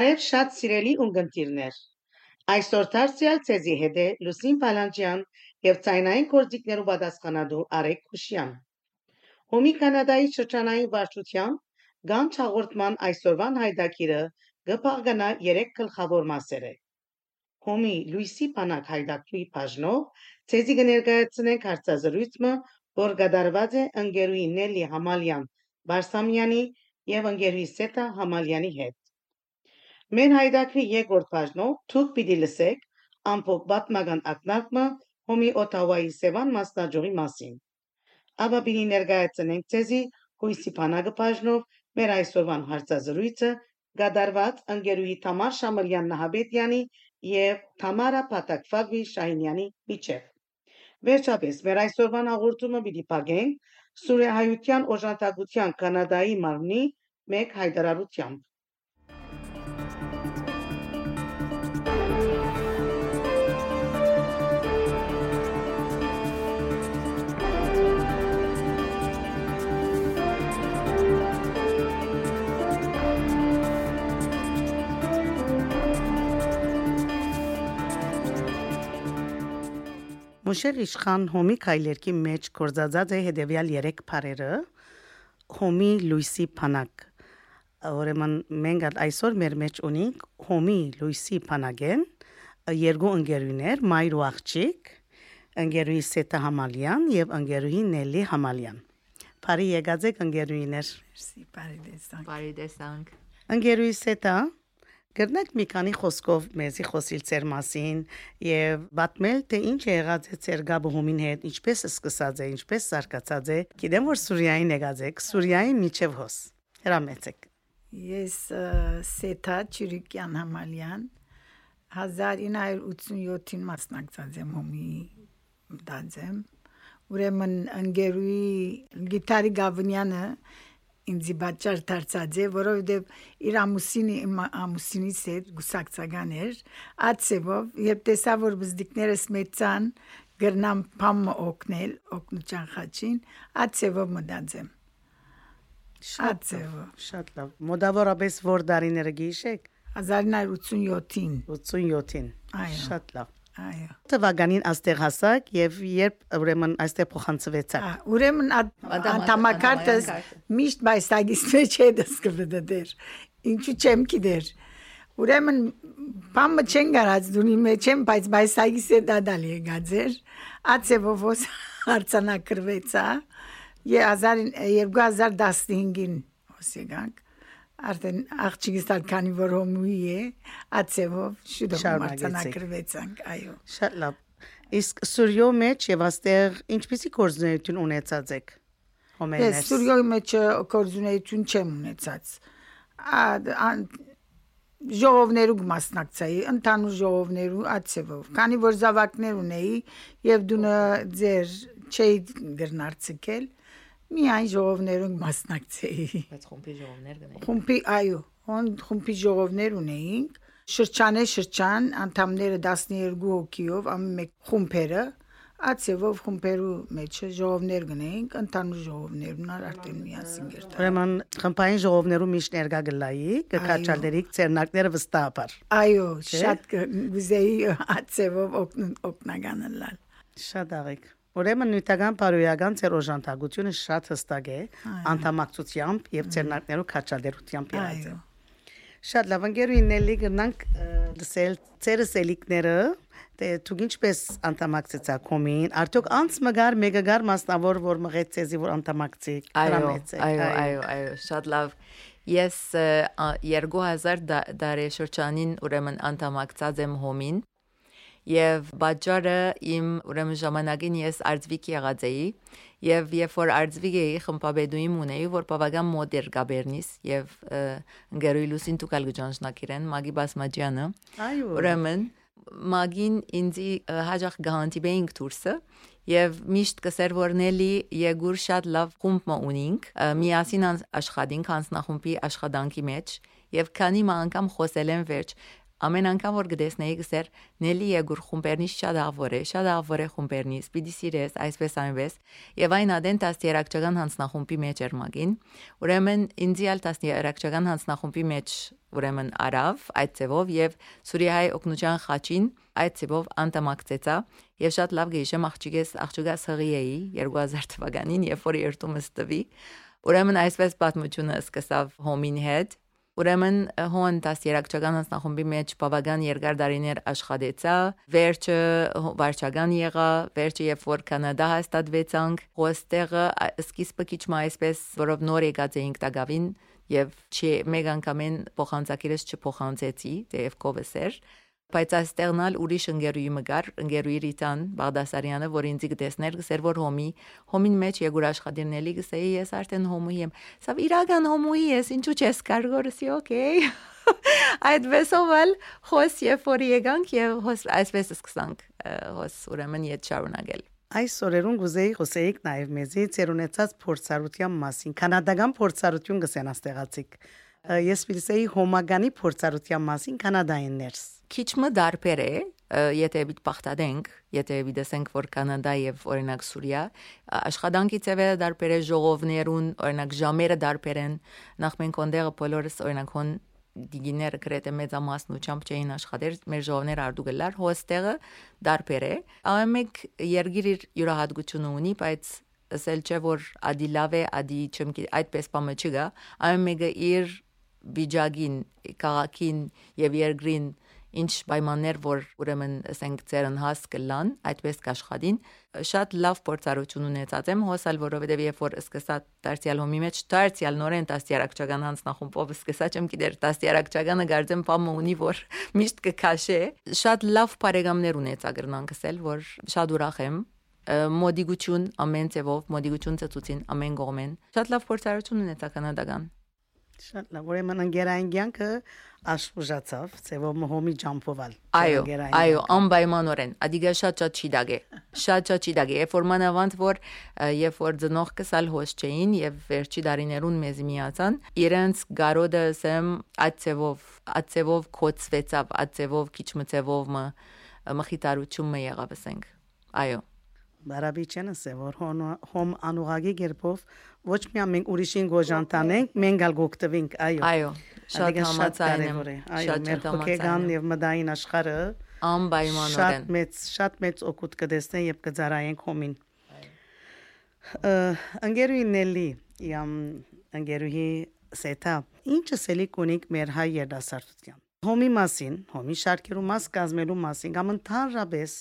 Բարև շատ սիրելի ունկնդիրներ։ Այսօր դարձյալ ցեզի հետ է Լուսին Բալանջյան եւ ցայնային կորձիկներու պատասխանատու Արեկ Քուշյան։ Հոմի կանադայի շրջանային վարչության գամ հաղորդման այսօրվան հայտակիրը կփաղկանա 3 գլխավոր մասեր է։ Հոմի Լուիսի Պանակ հայտակրի բաժնով ցեզի կներկայացնենք հարցազրույցը, որ կդարված է ընկերուի Նելի Համալյան Բարսամյանի եւ ընկերուի Սետա Համալյանի հետ։ Մեր հայտակրի երկրորդ բաժնով դուք պիտի լսեք ամփոփ պատմական ակնարկը Հոմի Օտավայի Սևան մասնաճյուղի մասին։ Աբա պիտի ներկայացնենք ցեզի հույսի բանակը բաժնով մեր այսօրվան հարցազրույցը գդարված ընկերուի Թամար Շամրյան Նահաբետյանի եւ Թամարա Փաթակվագի Շահինյանի միջև։ Վերջապես մեր այսօրվան հաղորդումը պիտի փակենք Սուրիայության օժանդակության կանադայի մարմնի մեկ հայտարարությամբ։ Մուշեղ իշխան հոմի քայլերքի մեջ կորզածած է հետևյալ 3 բարերը հոմի լույսի փանակ ուրեմն մենք այսօր մեր մեջ ունենք հոմի լույսի փանագեն երկու ընկերուներ մայր ու աղջիկ ընկերուի Սետա Համալյան եւ ընկերուի Նելի Համալյան Բարի եկած եք ընկերուիներ Մերսի, բարի տեսանք։ Բարի տեսանք։ Ընկերուի Սետա Գրնակ մի քանի խոսքով մեզի խոսիլ ծեր մասին եւ պատմել թե ինչ է եղած է ծեր գաբոհումին հետ, ինչպես է սկսած է, ինչպես զարգացած է։ Գիտեմ որ Սուրիային եկած եք, Սուրիայի միջև հոս։ Հրամեցեք։ Ես Սեթա Չիրիկյան Համալյան 1987-ին մասնակցած եմ հոմի դաձեմ։ Ուրեմն ընկերուի գիտարի Գավնյանը ինձի բաճար դարձած է, որովհետև իր ամուսինի ամուսինից հետ գուսակցական էր, ածևով, երբ տեսա, որ բզդիկներս մեծան, գրնամ փամը օգնել, օգնության խաչին, ածևով մտածեմ։ Ածևով։ Շատ լավ։ Մոդավորապես որ դարիները գիշեք? 1987-ին։ 87-ին։ Այո։ Շատ լավ։ Այո։ Տվականին աստեղ հասակ եւ երբ ուրեմն այստեղ փոխանցվեցաք։ Ա, Ուրեմն անդամակարտս միշտ բայստագիս մեջ է դսկվդեր։ Ինչու չեմ գիտեր։ Ուրեմն բամը չեն գարած դունի մեջ եմ, բայց բայստագիս է դադալ եկածեր։ Ացևովոս հարցանակրվեցա։ Է 2015-ին հոսեգանք արդեն աղջիկս տալ քանի որ հոմուի է ացևով շուտով մարտանակրվեցանք այո Շատ լավ։ Իսկ Սուրյո մեջ եւ աստեղ ինչպեսի կորզունեություն ունեցած եք։ Ես Հոմերներ։ Սուրիոյի մեջ կորզունեություն չեմ ունեցած։ ժողովներու մասնակցայի, ընդհանուր ժողովներու ացևով։ Քանի որ զավակներ ունեի եւ դունը ձեր չէի գրնարցկել, միայն ժողովներուն մասնակցեի։ Բայց խումբի ժողովներ գնային։ Խումբի, այո, on խումբի ժողովներ ունեինք, շրջանե շրջան, անդամները 12 հոգիով, ամեն մեկ խումբերը, ացևով խումբերու մեջ ժողովներ գնեինք, ընդհանուր ժողովներուն արդեն միասին գերտա։ Ուրեմն խմբային ժողովներու միշտ ներկա գլայի, կկաչալերիկ ցերնակները վստահաբար։ Այո, շատ գուզեի ացևով օգնական լալ։ Շատ աղիկ։ Ուրեմն նյութական բարոյական ծեր օժանդակությունը շատ հստակ է անդամակցությամբ եւ ցերնակներու կաչալերությամբ եղած է։ Շատ լավ ընկերուինելի գնանք լսել ծերը սելիկները դե դուք ինչպես անդամակցեցաք կոմին արդյոք անց մգար մեգագար մասնավոր որ մղեց ցեզի որ անդամակցի Այո, այո, այո, այո, շատ լավ։ Ես ը, ա, 2000 դա- դարեշրջանին ուրեմն անդամակցած եմ հոմին եւ բաժարը իմ ուրեմն ժամանակին ես արձվիկ եղած էի եւ երբ որ արձվիկ էի խմբաբեդուիմ ունեի որ բավական մոտ էր գաբերնիս եւ ը, ընկերուի լուսին տուկալ գճանշնակիրեն մագի բասմաջյանը այո Ուրեմն մագին ինձի հաջող գանտիբեինք դուրսը եւ միշտ կսեր որնելի եգուր շատ լավ խումբ ունինք միասին աշխատինք անցնախումբի աշխատանքի մեջ եւ քանի անգամ խոսել եմ վերջ ամեն անգամ որ գտեսնեի գսեր նելի եգուր խումբերնից շատ աղվոր է շատ աղվոր է խումբերնից պիտի սիրես այսպես այնպես եւ այն ադեն տասներակցական հանձնախումբի մեջ էր մագին ուրեմն ինձիալ տասներակցական հանձնախումբի մեջ ուրեմն արավ այդ ծևով եւ Սուրիայի օկնուջան խաչին այդ ծևով անտամակցեցա եւ շատ լավ գեշեմ աղջիկես աղջուկաս հղի էի 2000 թվականին երբ որ երթումս տվի ուրեմն այսպես պատմությունը սկսավ հոմին հետ Ուրեմն հոն դասերակցական հանձնախումբի մեջ բավական երկար տարիներ աշխատեցա, վերջը վարչական եղա, վերջը երբ որ կանադա հաստատվեցանք, հոստեղը սկիզբը քիչ այսպես, որով նոր եկած էինք տագավին եւ չի մեկ անգամեն փոխանցակիրս չփոխանցեցի, դեև կովսեր բայց այստեղնալ ուրիշ ընկերուի մգար ընկերուի Ռիտան Բաղդասարյանը որ ինձ գտեսներ գսեր որ հոմի հոմին մեջ եգուր աշխատիրնելի գսեի ես արդեն հոմուի եմ սա իրական հոմուի ես ինչու չես կարգորսի օքեյ այդ վեսովել հոս եւ որ եկանք եւ հոս այսպես սկսանք հոս ուրեմն իդ շարունակել Այս օրերուն գուզեի խոսեիք նաև մեզի ծերունեցած փորձառության մասին։ Կանադական փորձառություն գսեն աստեղացիկ ես ֆիլսեի հոմագանի փորձառության մասին կանադայեն ներս։ Քիչ մը դարբեր է, եթե պիտ բախտadենք, եթե դեսենք որ կանադա եւ օրինակ Սուրիա աշխատանքի ծավալը դարբեր է ժողովներուն, օրինակ ժամերը դարբեր են, նախ մենք ոնդերը բոլորս օրինակ հոն դիգիները գրեթե մեծամասնությամբ չէին աշխատեր մեր ժողովներ արդուգելար հոստեղը դարբեր է ամեն մեկ երգիր իր յուրահատկությունը ունի բայց ասել չէ որ ադի լավ է ադի չմքի այդպես բամը չկա ամեն մեկը իր վիճակին, քաղաքին եւ երկրին ինչ պայմաններ որ ուրեմն ասենք ծերն հաս կլան այդպես կաշխատին շատ լավ փորձառություն ունեցած եմ հոսալ որովհետև երբ որ սկսա դարձյալ հոմի մեջ դարձյալ նորեն տասյարակչական հանձնախումբով սկսա չեմ գիտեր տասյարակչականը գարձեմ պամը ունի որ միշտ կքաշե շատ լավ բարեկամներ ունեցա գրնան կսել որ շատ ուրախ եմ մոդիգություն ամեն ձևով մոդիգություն ծծուցին ամեն կողմեն շատ լավ փորձառություն ունեցա կանադական շատ լավ ուրեմն ընկերային կյանքը աշխուժացավ, ծեվով հոմի ջամփովել։ Այո, այո, անպայմանորեն։ Ադիգա շատ շատ չի դագե։ Շատ շատ չի դագե։ Երբ որ մանավանդ որ երբ որ ծնող կսալ հոս չէին եւ վերջի դարիներուն մեզ միացան, իրենց գարոդը ասեմ այդ ծեվով կոծվեցավ, այդ ծեվով քիչ մծեվով մը մխիտարություն մը եղավ ասենք։ Այո բարաբիչենը սե որ հոմ անուղագի գերբով ոչ միայն մենք ուրիշին գոժան տանենք, մենք ալ գոկտվենք, այո։ Այո, շատ համաձայն եմ։ Այո, մեր հոգեգան եւ մդային աշխարհը անպայմանորեն շատ մեծ, շատ մեծ օգուտ կդեսնեն եւ կծարայենք հոմին։ Անգերուինելի յամ անգերուհի սետա ինչը սելիկ ունիկ մեր հայ երդասարտության հոմի մասին հոմի շարքերու մաս կազմելու մասին կամ ընդհանրապես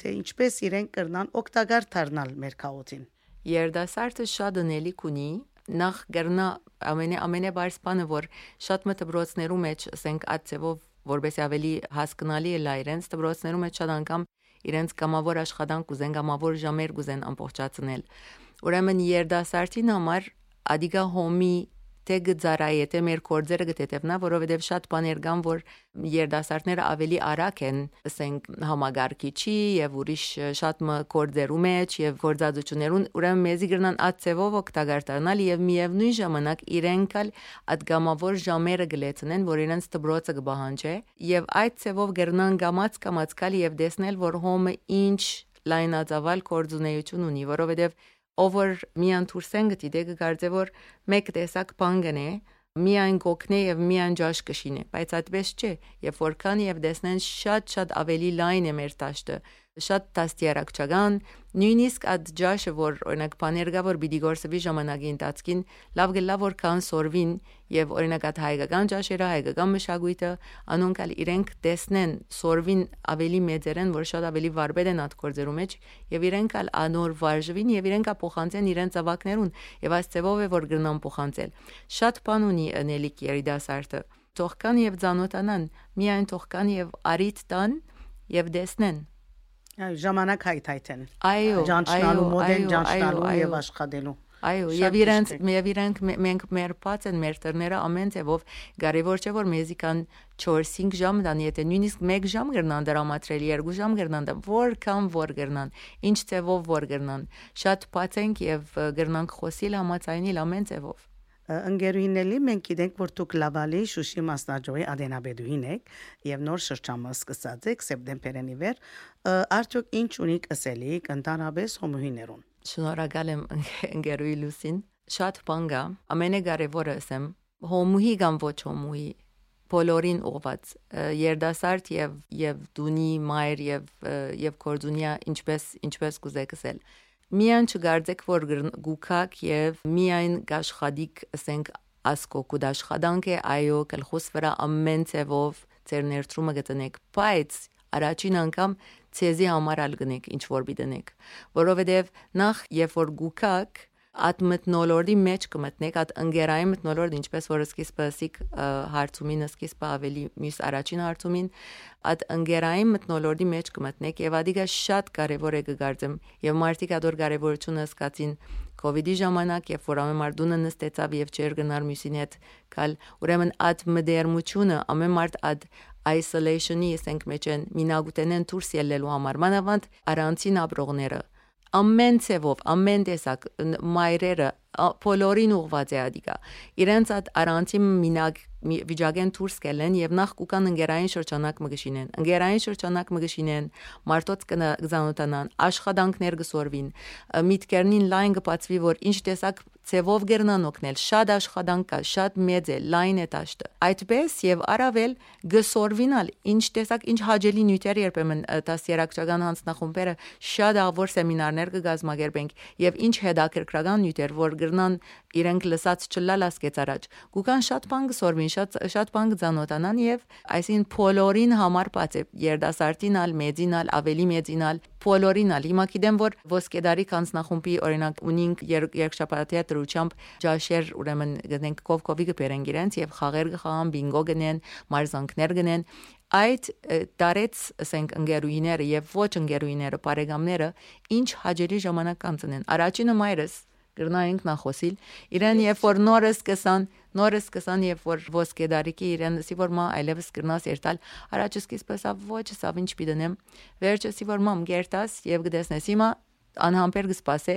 թե ինչպես իրենք կրնան օգտակար դառնալ մեր քաղաքին։ Երդասարտը շատ դնելիք ունի նախ գրնա ամենե ամենաբարձ բանը որ շատ մտբրոցներու մեջ ասենք ածևով որբեսի ավելի հասկանալի է լայրենց դբրոցներու մեջ շատ անգամ իրենց կամավոր աշխատանք ուզեն կամավոր ժամեր կուզեն ամբողջացնել ուրեմն երդասարտին համար ադիգա հոմի թե գծարայի թե մեր կորձերը գտետևնա, որովհետև շատ բաներ կան, որ երդասարտները ավելի արագ են, ասենք համագարկիչի եւ ուրիշ շատ մը կորձերու մեջ եւ գործածություններուն, ուրեմն մեզի գրնան ածևով օգտագործանալ եւ միևնույն ժամանակ իրենքալ ադգամավոր ժամերը գլեցնեն, որ իրենց դբրոցը կբահանջե եւ այդ ցևով գրնան գամած կամածկալ եւ դեսնել, որ հոմը ինչ լայնածավալ կորձունեություն ունի, որովհետև ով որ միան թուրսեն գտի դե կգարձե որ մեկ տեսակ բան գնե միայն գոքնե եւ միայն ջաշ կշինե բայց այդպես չէ եւ որքան եւ դեսնեն շատ շատ ավելի լայն է մեր տաշտը շատ տաստիարակչական նույնիսկ այդ ջաշը որ օրինակ բաներ գա որ պիտի գործվի ժամանակի ընթացքին լավ գլա որ կան սորվին եւ օրինակ այդ հայկական ջաշերը հայկական մշակույթը անոնքալ իրենք տեսնեն սորվին ավելի մեծերեն որ շատ ավելի վարբեր են այդ գործերու մեջ եւ իրենք ալ անոր վարժվին եւ իրենք փոխանցեն իրենց ավակներուն եւ այս ծևով է որ գնան փոխանցել շատ բան ունի անելիք երիտասարդը թողքան եւ ցանոթանան միայն թողքան եւ արիտ տան եւ դեսնեն ժամանակ հայթայթեն։ Այո, ճանչնալու մոդեն ճանչնալու եւ աշխատելու։ Այո, եւ իրենց եւ իրենք մենք մեր բաց են մեր տերները ամեն ձևով կարևոր չէ որ մեզի կան 4-5 ժամ դան եթե նույնիսկ 1 ժամ գրնան դրամատրել 2 ժամ գրնան դա որքան որ գրնան ինչ ձևով որ գրնան շատ բաց ենք եւ գրնանք խոսիլ համացայինիլ ամեն ձևով Ընկերուհիների մենք գիտենք, որ դուք լավալի Շուշի մասնաճյուղի ադենաբեդուհին եք եւ նոր շրջանը սկսած եք սեպտեմբերին իվեր, արդյոք ինչ ունիք ասելիք ընդհանրապես հոմոհիներուն։ Շնորհակալ եմ ընկերուհի Լուսին։ Շատ բան կա։ Ամենակարևորը ասեմ, հոմուհի կամ ոչ հոմուհի բոլորին ուղված երդասարդ եւ եւ դունի մայր եւ եւ կորձունիա ինչպես ինչպես կուզեք ասել միայն չգարձեք որ գուքակ եւ միայն գաշխադիկ ասենք ասկոկու դաշխադանք է այո գլխուս վրա ամեն ծևով ձեր ներդրումը գտնեք բայց առաջին անգամ ցեզի համար ալ գնեք ինչ որ բիդնեք որովհետեւ նախ երբ որ գուքակ at մտնոլորդի մեջ կմտնեք, at ընկերային մտնոլորտ, ինչպես որ սկիզբը ասիկ հարցումին, սկիզբը ավելի մյուս առաջին հարցումին, at ընկերային մտնոլորդի մեջ կմտնեք եւ ադիգա շատ կարեւոր է կգարձեմ եւ մարդիկ ադոր կարեւորությունը սկացին COVID-ի ժամանակ, երբ որ ամեն մարդ դունը նստեցավ եւ չեր գնար մյուսին հետ, կալ ուրեմն at մդերմությունը ամեն մարդ at isolation-ի ասենք մեջ են մինագուտենեն դուրս ելնելու համար մանավանդ առանցին ապրողները ամեն ցևով ամեն տեսակ մայրերը բոլորին ուղված է ադիկա իրենց այդ առանցին մինակ վիճակեն դուրս կելեն եւ նախ կուկան ընկերային շրջանակ մգշինեն ընկերային շրջանակ մգշինեն մարտոց կնազանոթանան աշխատանքներ գսորվին միտքերնին լայն կբացվի որ ինչ տեսակ ցևով գերնան օգնել շատ աշխատանք կա շատ մեծ է լայն է տաշտը այդպես եւ արավել գսորվինալ ինչ տեսակ ինչ հաջելի նյութեր երբեմն դասերակցական հանձնախումբերը շատ ավոր սեմինարներ կգազմագերբենք եւ ինչ հետաքրքրական նյութեր որ գրնան իրենք լսած չլալ ասկեց առաջ գուկան շատ բան գսորվին շատ շատ բան կզանոթանան եւ այսին փոլորին համար բաց է երդասարտինալ մեծինալ ավելի մեծինալ փոլորինալ հիմա գիտեմ որ ոսկեդարի կանցնախումբի օրինակ ունինք երկշաբաթյա դրությամբ ջաշեր ուրեմն գտնենք կովկովի կբերենք իրենց եւ խաղեր կխաղան բինգո գնեն մարզանքներ գնեն այդ դարեց ասենք ընկերուիները եւ ոչ ընկերուիները բարեկամները ինչ հաջելի ժամանակ կանցնեն առաջինը մայրս գրնայինք նախոսիլ իրեն երբ որ նորս կսան նորս կսան երբ որ ոսկե դարիքի իրեն սի որ մա այլևս կրնաս երտալ առաջ սկիզբս ավ ոչ սավ ինչ պիտենեմ վերջը սի որ մամ գերտաս եւ գտեսնես հիմա անհամբեր կսպասե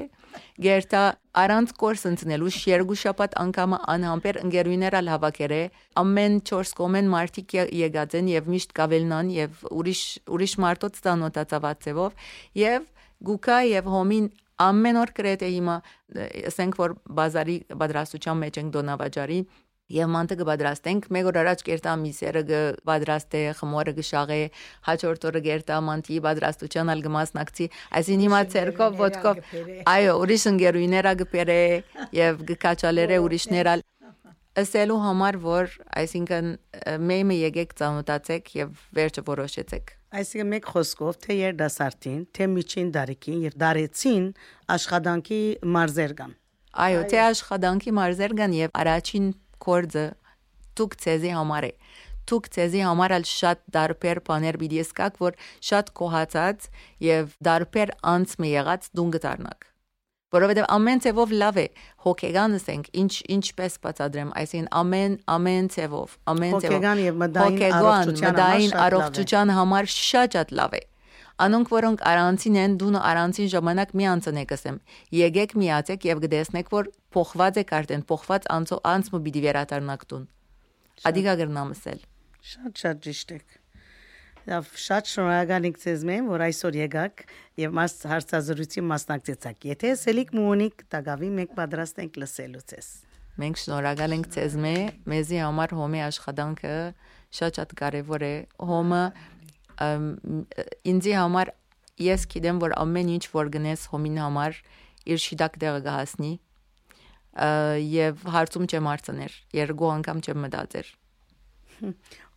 գերտա առանց կորս ընցնելու երկու շաբաթ անգամը անհամբեր ընկերուներալ հավաքերը ամեն 4 կոմեն մարտիկ եկած են եւ միշտ կավելնան եւ ուրիշ ուրիշ մարտոց տանոթացավացեվով եւ գուկա եւ հոմին ամեն օր գրեթե հիմա ասենք որ բազարի պատրաստության մեջ ենք դոնավաճարի եւ մանտը կպատրաստենք մեկ օր առաջ կերտա միսերը կպատրաստե խմորը կշաղե հաջորդ օրը կերտա մանտի պատրաստության ալ կմասնակցի այսին հիմա ցերկով ոդկով այո ուրիշ ընկերուները կբերե եւ կկաչալերը ուրիշներ ալ ասելու համար որ այսինքն մեմը եկեք ծանոթացեք եւ վերջը որոշեցեք Այսինքն մեկ խոսքով թե երդասարտին, թե միջին դարիքին եւ դարեցին աշխատանքի մարզեր կան։ Այո, թե աշխատանքի մարզեր կան եւ առաջին կորձը դուք ցեզի համար է դուք ցեզի համար ալ շատ դարբեր բաներ պիտի սկակ որ շատ կոհացած եւ դարբեր անց մի եղած դուն գտարնակ որովհետեւ ամեն ցևով լավ է հոգեգանս ենք ինչ ինչպես բացադրեմ այսին ամեն ամեն ցևով ամեն ցևով հոգեգան եւ մտային առողջության համար շատ շատ լավ է Անոնք որոնք արանցին են դուն արանցին ժամանակ մի անցնեք ասեմ եկեք միացեք եւ գտեսնեք որ փոխված է կարտեն փոխված անցո անցը պիտի վերադառնաք տուն Ադիգա գրնամսել Շատ շատ ճիշտ եք Լավ, շատ շնորհակալ ենք ձեզ մեն, որ այսօր եկաք եւ մաս հարցազրույցի մասնակցեցաք։ Եթե սելիկ մունիկ տագավի մենք պատրաստ ենք լսելու ձեզ։ Մենք շնորհակալ ենք ձեզ մե, մեզի համար հոմի աշխատանքը շատ-շատ կարեւոր է։ Հոմը ինձի համար ես գիտեմ, որ ամեն ինչ որ գնես հոմին համար իր շիդակ դեղը կհասնի եւ հարցում չեմ արցներ երկու անգամ չեմ մտածեր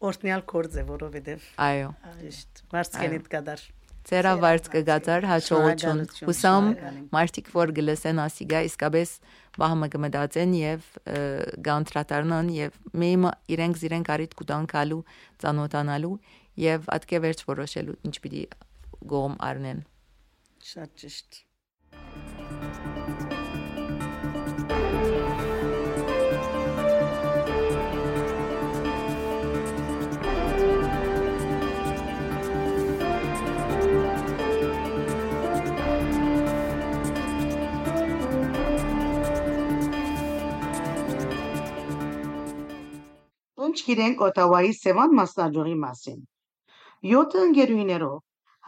օրտնյալ կորձ է, որովհետև Այո։ Ճիշտ։ Վարձկենիդ կդար։ Ձերա վարձ կգածար հաջողություն։ Հուսամ մարդիկ որ գլսեն ասիգա իսկապես բահմը կմտածեն եւ գանտրատարնան եւ մեմը իրենք իրենք արիտ կուտանքալու ծանոթանալու եւ ատկե վերջ որոշելու ինչ պիտի գոմ առնեն։ Շատ ճիշտ։ Ինչ գիտենք Օտավայի Սևան մասնաճյուղի մասին։ 7 ընկերուներով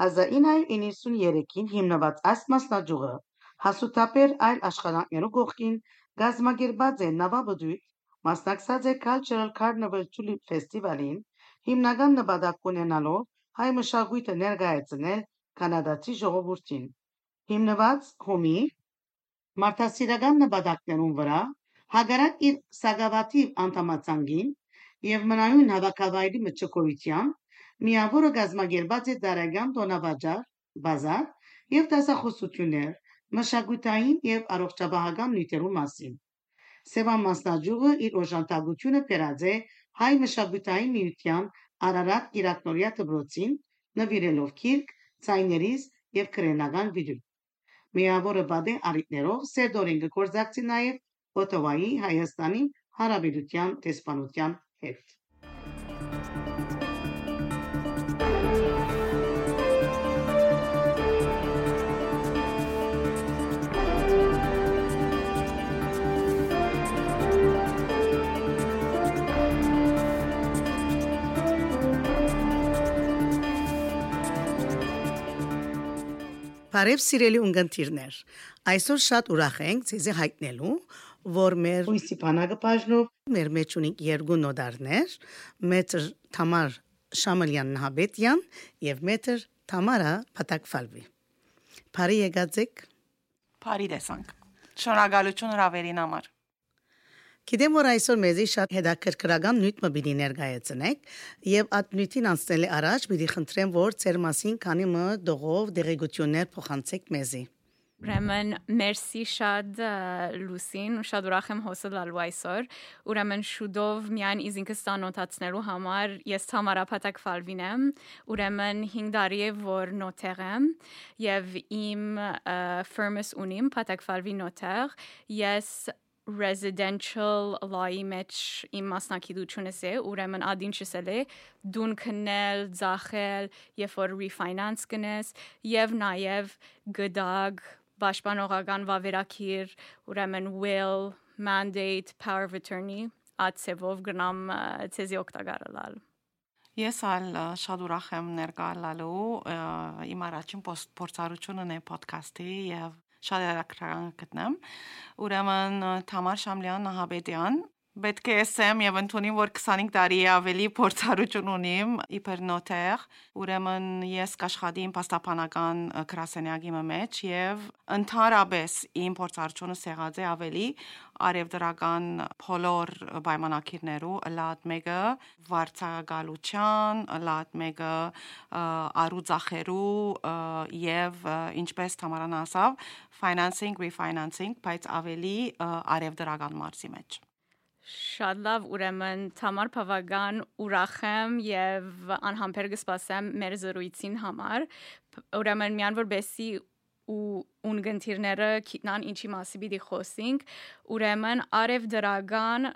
1993-ին հիմնված այս մասնաճյուղը հասուտապեր այլ աշխատանքներու կողքին գազմագերբած է նավաբդույթ, մասնակցած է Cultural Carnival Tulip Festival-ին, հիմնական նպատակ ունենալով հայ մշակույթը ներկայացնել կանադացի ժողովրդին։ Հիմնված հոմի մարդասիրական նպատակներուն վրա, հակառակ իր սակավաթիվ անդամացանկին եւ մնայուն հավաքավայրի մտչկոյության, միավորը գազմագերբած է դարական տոնավաճառ, բազար եւ դասախոսություններ մշակութային եւ առողջապահական նյութերու մասին։ Սևան մասնաճյուղը իր օժանդակությունը բերած է հայ մշակութային միության Արարատ Կիրակնորիա դպրոցին, նվիրելով գիրք, ցայներիս եւ քրենական վիդեո։ Միավորը բադե արիտներով սերտորեն գործակցի նաեւ Օտովայի Հայաստանի Հարաբերության տեսփանության հետ։ Բարև սիրելի ունգընտիրներ։ Այսօր շատ ուրախ ենք ցեզի հայտնելու, որ մեր Ուիսի բանակը բաժնով մեր մեջ ունենք երկու նոդարներ, մետր Թամար Շամալյան Նահաբետյան եւ մետր Թամարա Փատակֆալվի։ Բարի եկածեք։ Բարի տեսանք։ Շնորհակալություն հրավերին համար։ Գիտեմ որ այսօր մեզի շատ հետաքրքրական նյութ մը պիտի ներկայացնեք եւ այդ նյութին անցնելի առաջ պիտի խնդրեմ որ ծեր մասին քանի մը դողով դեղեցություններ փոխանցեք մեզի Ուրեմն մերսի շատ լուսին ու շատ ուրախ եմ հոսելալու այսօր։ Ուրեմն շուտով միայն իզինքս ցանոթացնելու համար ես համարապատակ ֆալվին եմ։ Ուրեմն 5 տարի է որ նոթեր եմ եւ իմ firm-ս ունիմ պատակ ֆալվի նոթեր։ Ես residential law-ի մեջ իմ մասնակցությունս է, ուրեմն ադինչս է դուն քնել, ծախել, երբ որ refinance կնես եւ նաեւ գդագ պաշտպանողական վավերակիր, ուրեմն will, mandate, power of attorney ացեվով գնամ ցեզի օկտագարալալ Ես ալ շատ ուրախ եմ ներկայալու իմ առաջին փորձառությունն է ոդքասթի եւ շատ երակրական գտնեմ։ Ուրեմն Թամար Շամլյան Նահաբեդյան Պետք է ասեմ եւ ընդունիմ որ 25 տարի ավելի փորձառություն ունիմ իբր նոթեր, ուրեմն ես կաշխատի իմ պաստապանական գրասենյակի մեջ եւ ընդհանրապես իմ փորձառությունը սեղած է ավելի արևդրական փոլոր պայմանակիրներու լատ մեկը վարչագալության, լատ մեկը արուծախերու եւ ինչպես Թամարան ասավ, financing, refinancing, բայց ավելի արևդրական մարզի մեջ Շատ լավ, ուրեմն Թամար Փավագան ուրախ եմ եւ անհամբեր կսպասեմ մեր զրույցին համար։ Ուրեմն միան որբեսի ու ունգընտիրները գիտնան ինչի մասի պիտի խոսենք, ուրեմն արև դրական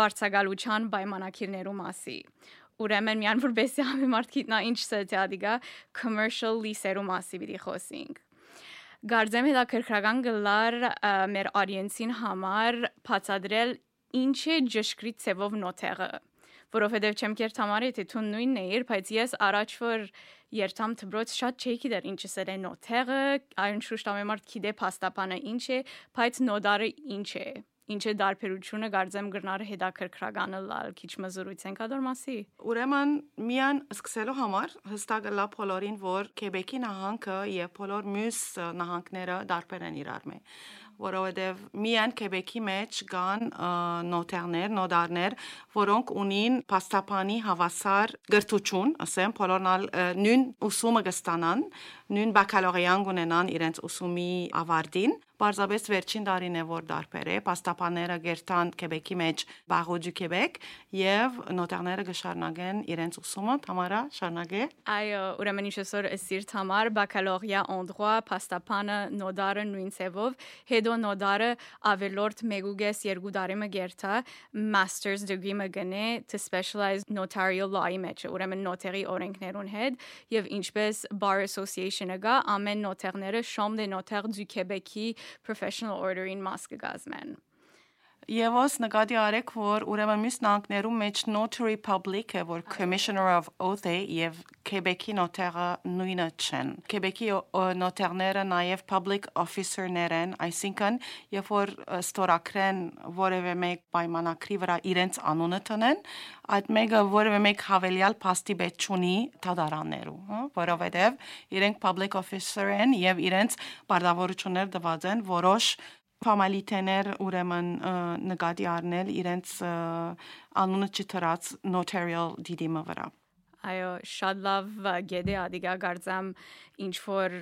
վարչագալության պայմանակիրներու մասի։ Ուրեմն միան որբեսի համեմարտ գիտնա ինչ ստատիա commercial lease-երու մասի պիտի խոսենք։ Գարձեմ հետաքրքրական գլար մեր audience-ին համար բացադրել ինչ է ճշգրիտ ցևով նոթերը որովհետև չեմ կեր համարի թե թուն նույնն է իր բայց ես առաջ որ երթամ դբրոց շատ չէի գիտեր ինչս է նոթերը այն շուշտ ամեմարտ գիտե փաստապանը ինչ է բայց նոդարը ինչ է ինչ է դարբերությունը գարձեմ գրնարը հետաքրքրականը լալ քիչ մզրույց ենք ադոր մասի ուրեմն միան սկսելու համար հստակ լա բոլորին որ Քեբեկի նահանգը եւ բոլոր մյուս նահանգները դարբեր են իրար մե որովհետև միայն Քեբեկի մեջ կան նոտերներ, նոդարներ, որոնք ունին փաստապանի հավասար գրթություն, ասեմ, բոլորնալ նույն ուսումը կստանան, նույն բակալորեան ունենան իրենց ուսումի ավարտին, Պարզապես վերջին տարին է որ դարբեր է, պաստապաները գերտան Քեբեկի մեջ Բաղոջու Քեբեկ եւ նոտարները կշարունակեն իրենց ուսումը, Թամարա, շարունակե։ Այո, ուրեմն ինչեսօր սիրտ համար բակալորիա օնդրոա պաստապանը նոդարը նույն ցևով, հետո նոդարը ավելորդ մեգուգես երկու տարի մը գերտա master's degree մը գնե to specialize notarial law-ի մեջ, ուրեմն նոտերի օրենքներուն հետ եւ ինչպես bar association-ը գա, ամեն նոտերները շոմ դե նոտեր դու Քեբեկի professional ordering մաս կգազմեն։ Եվս նկատի արեք, որ ուրեմն մյուս նահանգներում մեջ Notary Public է, որ Commissioner of Oath է եւ Quebec-ի նոտարը նույնը չեն։ Quebec-ի նոտարները նաեւ public officer-ներ են, այսինքն երբ որ ստորակրեն որևէ մեկ պայմանակրի վրա իրենց անունը տնեն, այդ մեկը որևէ մեկ հավելյալ փաստի պետք չունի դատարաններու, հա, որովհետեւ իրենք public officer են եւ իրենց բարդավորություններ դված են որոշ ֆամալիտեներ ուրեմն նկատի առնել իրենց անունը չթրած notarial դիդիմը վրա այո շատ լավ գեդե ադիգա գարձամ ինչ որ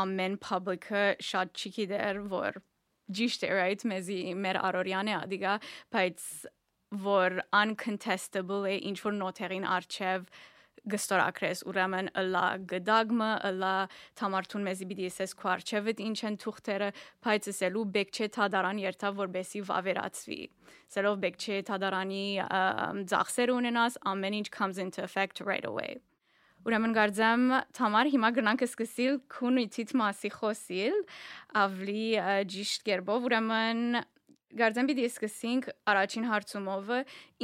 ամեն public-ը շատ չի գիտեր որ ճիշտ է right մեզի մեր արորյանը ադիգա բայց որ uncontestable է ինչ որ նոթերին արչև գստորակրես ուրեմն ըլա գդագմը ըլա թամարթուն մեզի BDSS քարչևդ ինչ են թուղթերը բայց ասելու բեք չէ թադարան երթավ որբեսի վավերացվի սելով բեք չէ թադարանի ծախսեր ունենաս ամեն ինչ comes into effect right away Ուրեմն գարձեմ թամար հիմա գնանք սկսիլ քունույթից մասի խոսիլ ավլի ճիշտ կերպով ուրեմն Գարձեմ պիտի սկսենք առաջին հարցումով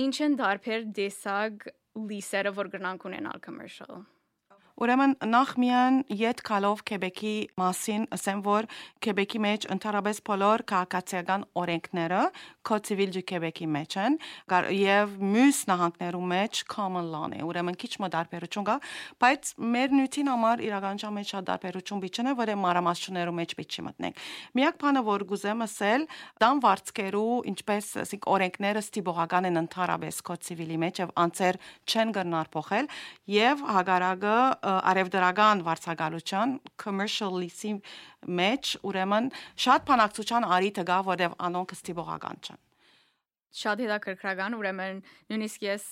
ինչ են դարբեր դեսագ լիսերը, որ գրանք ունենալ commercial։ Ուրեմն նախ միան յետ կալով Քեբեկի մասին ասեմ որ Քեբեկի մեջ ընդհանրապես բոլոր քաղաքացիական օրենքները Code Civil du Québec-ի մեջ են եւ մյուս նահանգներում մեջ common law-ն է ուրեմն քիչ մը դարբերություն կա բայց մեր նյութին համար իրականության մեջ շատ դարբերություն բիչն է որ մարամասություններում մեջ բիչի մտնենք միակ բանը որ գուզեմ ասել դան վարձկերու ինչպես ասենք օրենքները ստիպողական են ընդհանրապես Code Civil-ի մեջ եւ անցեր չեն գնար փոխել եւ հագարագը արևդրական վարձակալության commercial lease-ի մեջ ուրեմն շատ բանակցության արիթը գա, որտեղ անոնք ստիպողական չեն շատ հետաքրքրական ուրեմն նույնիսկ ես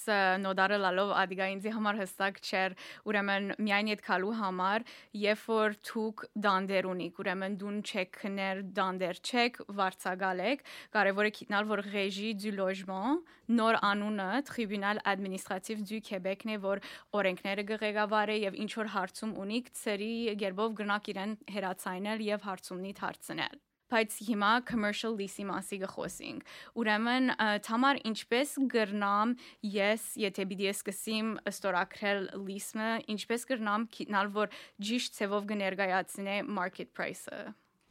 նոդարը լալով ադիգա ինձի համար հստակ չէր ուրեմն միայն այդ քալու համար երբ որ թուք դանդեր ունիք ուրեմն դուն չեք քներ դանդեր չեք վարձակալեք կարևոր է գիտնալ որ ռեժի դու լոժմոն նոր անունը տրիբունալ ադմինիստրատիվ դու Քեբեկն է որ օրենքները գղեկավար է եւ ինչ որ հարցում ունիք ծերի երբով գնաք իրեն հերացայնել եւ հարցումնիդ հարցնել բայց հիմա commercial lease-ի մասի գխոսենք։ Ուրեմն թամար ինչպես գրնամ ես եթե պիտի սկսեմ ստորակրել lease-ը, ինչպես գրնամ գիտնալ որ ճիշտ ցևով կներկայացնե market price-ը։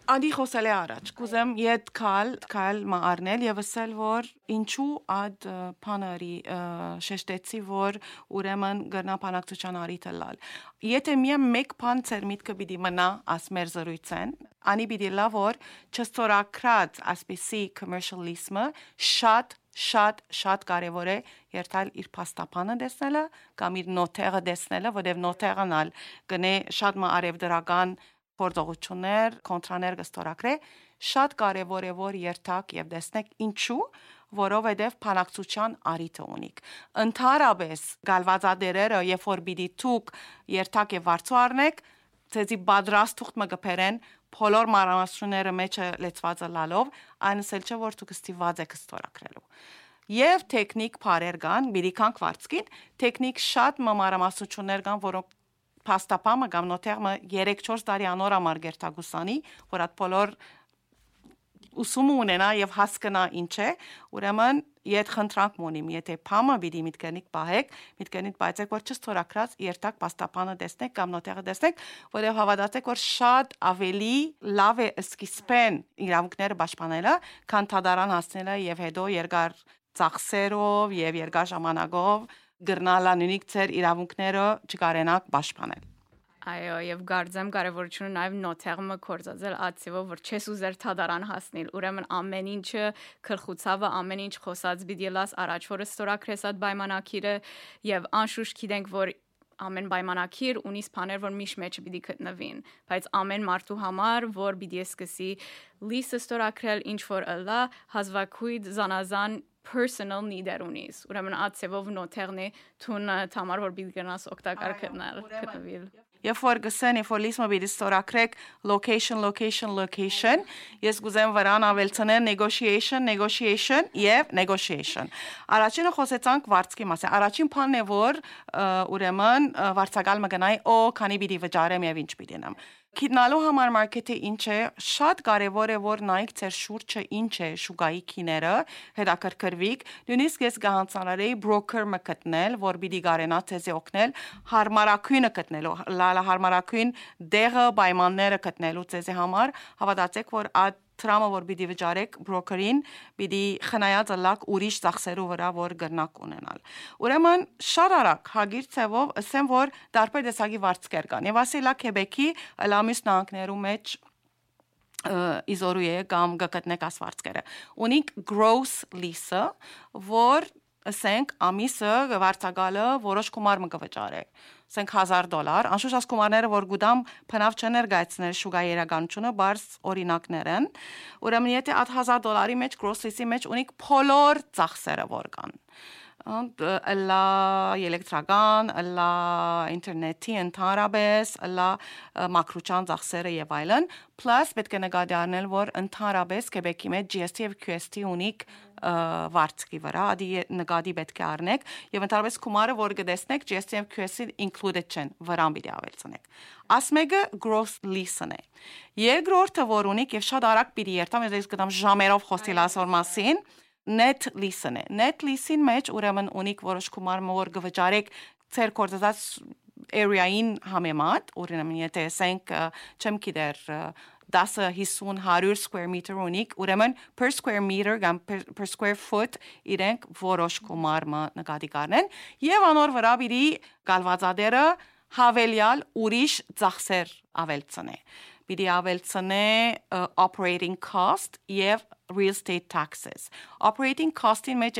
Անդի խոսել է առաջ։ Կուզեմ իդ կալ, կալ մառնել եւ ասել որ ինչու ադ փաների շեշտեցի որ ուրեմն գրնապանակցության արիթը լալ։ Եթե միայն մեկ բան ծեր միտքը պիտի մնա ասմեր զրույցեն, անի պիտի լավ որ չստորակրած ասպիսի commercialism-ը շատ շատ շատ կարևոր է երթալ իր փաստապանը տեսնելը կամ իր նոթերը տեսնելը, որովհետև նոթերն ալ գնե շատ մը արևդրական գործողություններ, կոնտրաներ կստորակրե, շատ կարևոր է որ երթակ եւ տեսնեք ինչու, որովհետեւ փանակցության արիթը ունիք։ Ընթարաբես գալվածադերերը, երբ որ պիտի ցուկ երթակ եւ վարձու առնեք, ցեզի բադրաստ թուղթ մը գբերեն բոլոր մարամասությունները մեջը լեցվածը լալով, այնսել չէ որ դուք ստիված եք ստորակրելու եւ տեխնիկ բարեր կան, բիրիքանք վարձքին, տեխնիկ շատ մամարամասություններ կան, որոնք փաստապամը կամ նոթերմը 3-4 տարի անոր համար գերտագուսանի, որ այդ բոլոր ուսումը ունենա եւ հասկանա ինչ է, ուրեմն իդ խնդրանք մոնիմ, եթե փամը պիտի միտքենիկ պահեք, միտքենիկ բայցեք որ չստորակրած երթակ պաստապանը տեսնեք կամ նոթերը տեսնեք, որով հավատացեք որ շատ ավելի լավ է սկիզբեն իրավունքները պաշտպանելը, քան թադարան հասնելը եւ հետո երկար ծախսերով եւ երկար ժամանակով գրնալա նույնիկ ծեր իրավունքները չկարենակ պաշտպանել։ Այո, եւ գարձեմ կարեւորությունը նաեւ նոթերմը կորզածել ացիվով, որ չես ուզեր թադարան հասնել։ Ուրեմն ամեն ինչը քրխուցավը ամեն ինչ խոսած բիդիլաս առաջ որը ստորակրես այդ պայմանակիրը եւ անշուշտ գիտենք, որ ամեն պայմանակիր ունի սփաներ, որ միշտ մեջը պիտի գտնվին, բայց ամեն մարդու համար, որ պիտի սկսի լիսը ստորակրել ինչ որ ըլա, հազվագույն զանազան personal need-եր ունիս։ Ուրեմն ացեվով նոթերն է թուն համար որ պիտի գնաս օգտակար գտնել, գտնվել։ Երբ որ գսեն ինֆոլիսմը պիտի ստորակրեք location location location, ես գուզեմ վրան ավելցնել negotiation negotiation եւ negotiation։ Առաջինը խոսեցանք վարձքի մասին։ Առաջին բանն է որ ուրեմն վարձակալ մգնայ օ քանի պիտի վճարեմ եւ ինչ պիտի նամ։ Քիտնալու համար մարքեթը ինչ է, շատ կարևոր է որ նայեք ձեր շուրջը ինչ է շուկայի քիները, հետաքրքրվիկ, նույնիսկ ես կհանցանարեի broker մը գտնել, որ պիտի գարենա ցեզի օգնել հարմարակույնը գտնելու, լալա հարմարակույն դեղը պայմանները գտնելու ցեզի համար, հավատացեք որ այդ տրամը որ պիտի վճարեք բրոկերին, պիտի խնայած լակ ուրիշ ծախսերու վրա որ գրնակ ունենալ։ Ուրեմն շատ արագ հագիր ցևով ասեմ որ դարբեր տեսակի վարձկեր կան։ Եվ ասելա Քեբեկի լամիս նահանգներու մեջ իզորու է կամ գտնեք ասվարձկերը։ Ունիկ gross lease-ը, որ ասենք ամիսը վարձակալը որոշ գումար մը կվճարի ասենք 1000 դոլար, անշուշտ աս գումարները, որ գուդամ փնավ չներգայացնել շուգայի երագանությունը, բարձ օրինակներ են։ Ուրեմն եթե այդ 1000 դոլարի մեջ gross lease-ի մեջ ունիք փոլոր ծախսերը որ կան լա էլեկտրական, լա ինտերնետի ընդհանրապես, լա մակրուչան ծախսերը եւ այլն, plus պետք է նկատի առնել, որ ընդհանրապես Quebec-ի մեջ GST եւ QST ունիք վարձքի վրա, ադի նկատի պետք է առնեք եւ ընդհանրապես գումարը, որ կտեսնեք եւ QST included չեն, վրան պիտի ավելցնեք։ Ասմեգը gross lease-ն է։ Երկրորդը, որ ունիք եւ շատ արագ պիտի երթամ, ես գտամ ժամերով խոսել ասոր մասին, net lease-ն է։ Net lease-ին մեջ ուրեմն ունիք որոշ գումար մոր կվճարեք ծեր կորզած area-ին համեմատ, ուրեմն եթե ասենք չեմ գիտեր 10-50 100 square meter ունիք, ուրեմն per square meter կամ per, per square foot իրենք որոշ գումար նկատի կառնեն եւ անոր վրա բիդի գալվածադերը հավելյալ ուրիշ ծախսեր ավելցնե։ Բիդի ավելցնե operating cost եւ real estate taxes։ Operating cost-ին մեջ